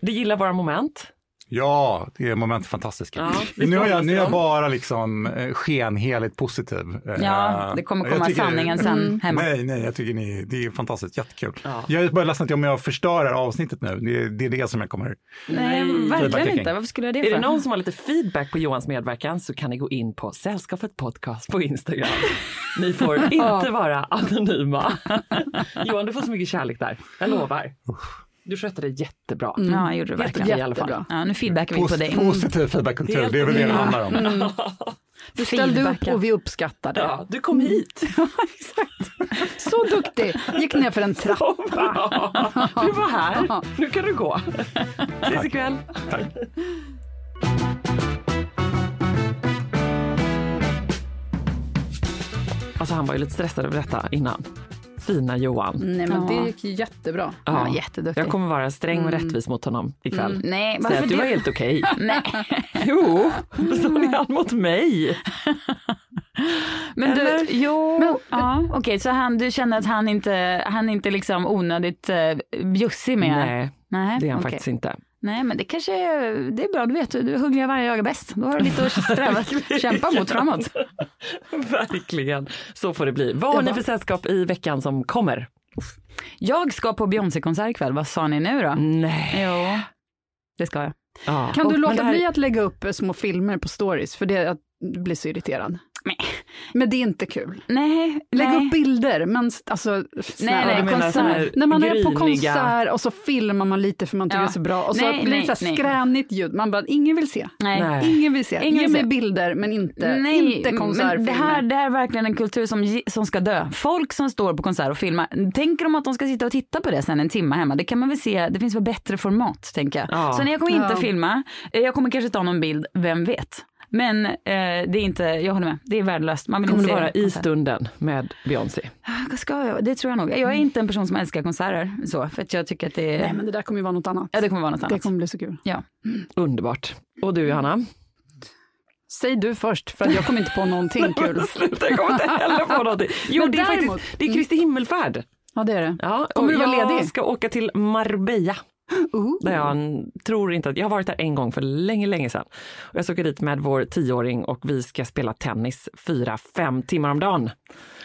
S3: du gillar våra moment?
S4: Ja, det är moment fantastiska.
S3: Ja,
S4: nu, är jag, nu är jag bara liksom eh, skenheligt positiv. Eh,
S2: Ja, det kommer komma
S4: tycker-
S2: sanningen sen hemma.
S4: Nej, nej, jag tycker ni, det är fantastiskt, jättekul.
S3: Ja.
S4: Jag är bara ledsen att om jag förstör det här avsnittet nu, det, är- det är det som jag kommer...
S2: Nej, verkligen inte. Varför skulle jag det
S3: Är
S2: för?
S3: det någon som har lite feedback på Johans medverkan så kan ni gå in på Sällskapet Podcast på Instagram. Ni får *laughs* inte vara anonyma. *laughs* Johan, du får så mycket kärlek där. Jag lovar. Du skötte det jättebra.
S2: Ja, jag gjorde det verkligen.
S3: okej i alla fall.
S1: Jättebra.
S2: Ja, nu feedbackar vi på dig.
S4: positiv feedbackkultur, det är väl det det handlar om.
S1: Mm. *laughs* Du ställde upp och vi uppskattade.
S3: Ja, du kom hit. *laughs*
S1: Så duktig! Gick ner för en trappa. *laughs*
S3: Du var här. Nu kan du gå. Ses ikväll. Alltså han var ju lite stressad över detta innan. Fina Johan.
S1: Nej men
S2: Ja.
S1: det gick jättebra.
S2: Han var jätteduktig.
S3: Jag kommer vara sträng och rättvis mot honom ikväll.
S2: Mm, nej,
S3: Säg att du
S2: det?
S3: var helt okej. *laughs*
S2: Nej. *laughs*
S3: Jo, så är han mot mig. *laughs*
S2: Men du,
S3: Eller?
S2: jo,
S1: Men-
S2: ja, okej, så han, du känner att han inte, han är inte liksom onödigt uh, bjussig med?
S3: Nej,
S2: Nej,
S3: det är han
S2: okej.
S3: faktiskt inte.
S2: Nej, men det kanske är, det är bra. Du vet, du hungriga vargar jagar bäst. Då har du lite att sträva, *laughs* kämpa mot framåt.
S3: Verkligen, så får det bli. Vad har ni för sällskap i veckan som kommer?
S2: Jag ska på Beyoncé-konsert ikväll. Vad sa ni nu då?
S3: Nej.
S2: Jo, det ska jag.
S3: Ja.
S1: Kan du
S3: Och-
S1: låta
S3: här-
S1: bli att lägga upp små filmer på stories? För det, jag blir så irriterad. Men det är inte kul.
S2: Nej,
S1: Lägg
S2: nej.
S1: upp bilder, men alltså snälla,
S2: nej,
S3: menar
S1: konsert. När man är på konsert och så filmar man lite för man tycker
S2: Ja.
S1: det är så bra och så
S2: Nej,
S1: blir det
S2: nej,
S1: så här
S2: nej.
S1: skränigt ljud. Man bara, ingen vill se.
S2: Nej.
S3: Nej.
S1: Ingen vill se.
S2: Ingen
S1: Ge mig bilder men inte,
S2: Nej,
S1: inte
S2: men
S1: konsertfilmer.
S2: det här det här är verkligen en kultur som, som ska dö. Folk som står på konsert och filmar, tänker de att de ska sitta och titta på det sen en timme hemma? Det kan man väl se, det finns väl bättre format tänker jag.
S3: Ja.
S2: Så nej, jag kommer inte
S1: Ja.
S2: filma, jag kommer kanske ta någon bild, vem vet. Men eh, det är inte, jag håller med, det är värdelöst. Man vill
S3: Kommer du vara i stunden med Beyoncé?
S2: Ah, Ska jag? Det tror jag nog. Jag är inte en person som älskar konserter så, för att jag tycker att det är...
S1: Nej men det där kommer ju vara något annat.
S2: Ja, det kommer vara något
S1: Det
S2: annat.
S1: kommer bli så kul.
S2: Ja.
S3: Underbart. Och du Johanna?
S1: Säg du först för jag kommer inte på någonting *laughs* kul.
S3: Sluta, jag kommer inte heller på någonting. *laughs* Jo,
S1: Men
S3: det är
S1: däremot-
S3: faktiskt det är Kristi himmelfärd.
S1: Ja det är det.
S3: Ja,
S1: Kommer du vara
S3: jag
S1: ledig?
S3: ska åka till Marbella. Där jag tror inte att, jag har varit där en gång för länge, länge sedan. Och jag ska åka dit med vår tioåring och vi ska spela tennis fyra, fem timmar om dagen.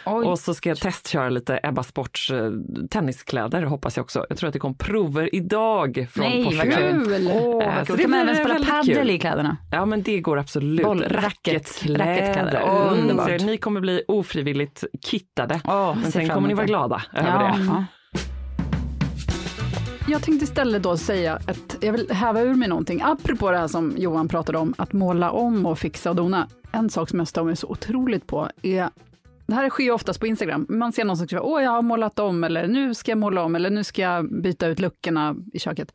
S2: Oj.
S3: Och så ska jag testköra lite Ebba Sports eh, tenniskläder hoppas jag också. Jag tror att det kom prover idag från
S2: Nej, vad kul!
S3: Eh,
S2: vad kul.
S3: det
S2: Kan man även spela padel i kläderna?
S3: Ja men det går absolut.
S2: Boll- racket-
S3: Racketkläder.
S2: racketkläder. Åh,
S3: Mm, ni kommer bli ofrivilligt kittade.
S2: Åh,
S3: men sen kommer ni vara glada över
S2: Ja,
S3: det.
S2: ja.
S1: Jag tänkte istället då säga att jag vill häva ur mig någonting, apropå det här som Johan pratade om, att måla om och fixa och dona. En sak som jag stör mig så otroligt på är, det här sker ju oftast på Instagram, man ser någon som skriver, åh jag har målat om, eller nu ska jag måla om, eller nu ska jag byta ut luckorna i köket.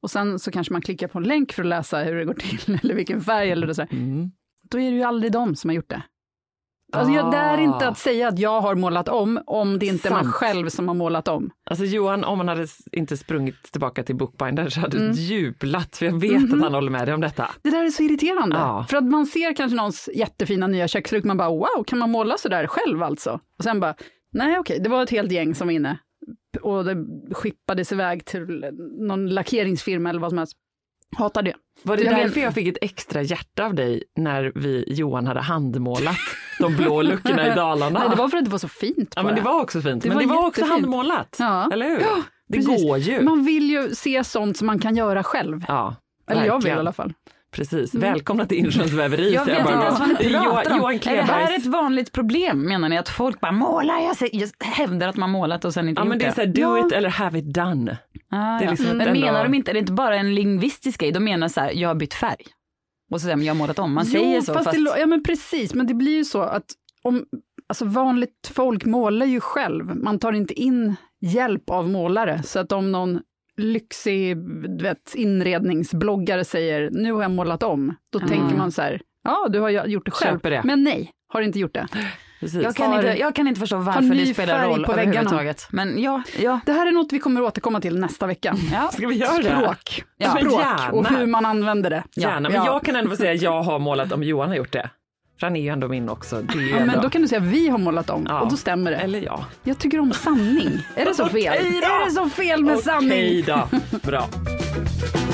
S1: Och sen så kanske man klickar på en länk för att läsa hur det går till, *laughs* eller vilken färg eller så.
S3: Mm.
S1: Då är det ju aldrig de som har gjort det. Alltså, jag, det är inte att säga att jag har målat om, om det inte är man
S3: Sant.
S1: själv som har målat om.
S3: Alltså Johan, om han hade s- inte sprungit tillbaka till Bookbinder så hade
S1: Mm.
S3: du jublat, för jag vet att han håller med dig om detta.
S1: Det där är så irriterande.
S3: Ja.
S1: För att man ser kanske någons jättefina nya köksluck, man bara wow, kan man måla så där själv alltså? Och sen bara, nej okej, det var ett helt gäng som var inne. Och det skippades iväg till någon lackeringsfirma eller vad som helst. Hatar det.
S3: Var det
S1: Jag
S3: därför jag fick ett extra hjärta av dig när vi, Johan hade handmålat de blå luckorna i Dalarna? *laughs*
S1: Nej, det var för att det var så fint
S3: Ja men det var också fint,
S1: Det
S3: men
S1: var
S3: det var också
S1: jättefint.
S3: handmålat.
S1: Ja.
S3: Eller hur?
S1: Ja,
S3: det
S1: precis.
S3: går ju.
S1: Man vill ju se sånt som man kan göra själv.
S3: Ja,
S1: Eller jag vill i alla fall.
S3: Precis,
S1: Mm.
S3: välkomna till Insjöns väveri.
S2: Jag vet inte
S3: bara.
S2: ens vad ni pratar om.
S3: Johan
S2: är det här
S3: Klebergs.
S2: ett vanligt problem menar ni? Att folk bara målar, jag, säger, jag hävdar att man målat och sen inte
S3: Ja
S2: gjort
S3: men det är såhär, do
S2: Ja.
S3: it eller have it done.
S2: Ah, ja.
S3: liksom
S2: Men
S3: ändå-
S2: menar de inte, är det inte bara en lingvistisk grej? De menar så här, jag har bytt färg. Och så säger man, jag har målat om. Man säger så.
S1: fast
S2: Fast,
S1: Det, ja men precis, men det blir ju så att om, alltså vanligt folk målar ju själv, man tar inte in hjälp av målare, så att om någon lyxig du vet, inredningsbloggare säger, nu har jag målat om, då
S2: Mm.
S1: tänker man så här, ja du har gjort det själv, men nej, har inte gjort det.
S3: Precis.
S2: jag, kan
S1: Har-
S2: inte, jag kan inte förstå varför det spelar roll
S1: på
S2: överhuvudtaget. Men ja, ja.
S1: Det här är något vi kommer att återkomma till nästa vecka.
S2: ja.
S3: Ska vi göra det?
S1: Språk,
S3: Ja,
S1: språk
S3: gärna.
S1: och hur man använder det.
S3: Gärna, men
S1: ja.
S3: jag kan ändå få säga att jag har målat om Johan har gjort det. För han är ju ändå min också.
S1: Ja, men då kan du säga vi har målat om,
S3: Ja.
S1: och då stämmer det.
S3: Eller ja.
S1: Jag tycker om sanning. Är det så fel?
S3: Okej då.
S1: Är det så fel med sanning?
S3: Okej då, bra. *laughs*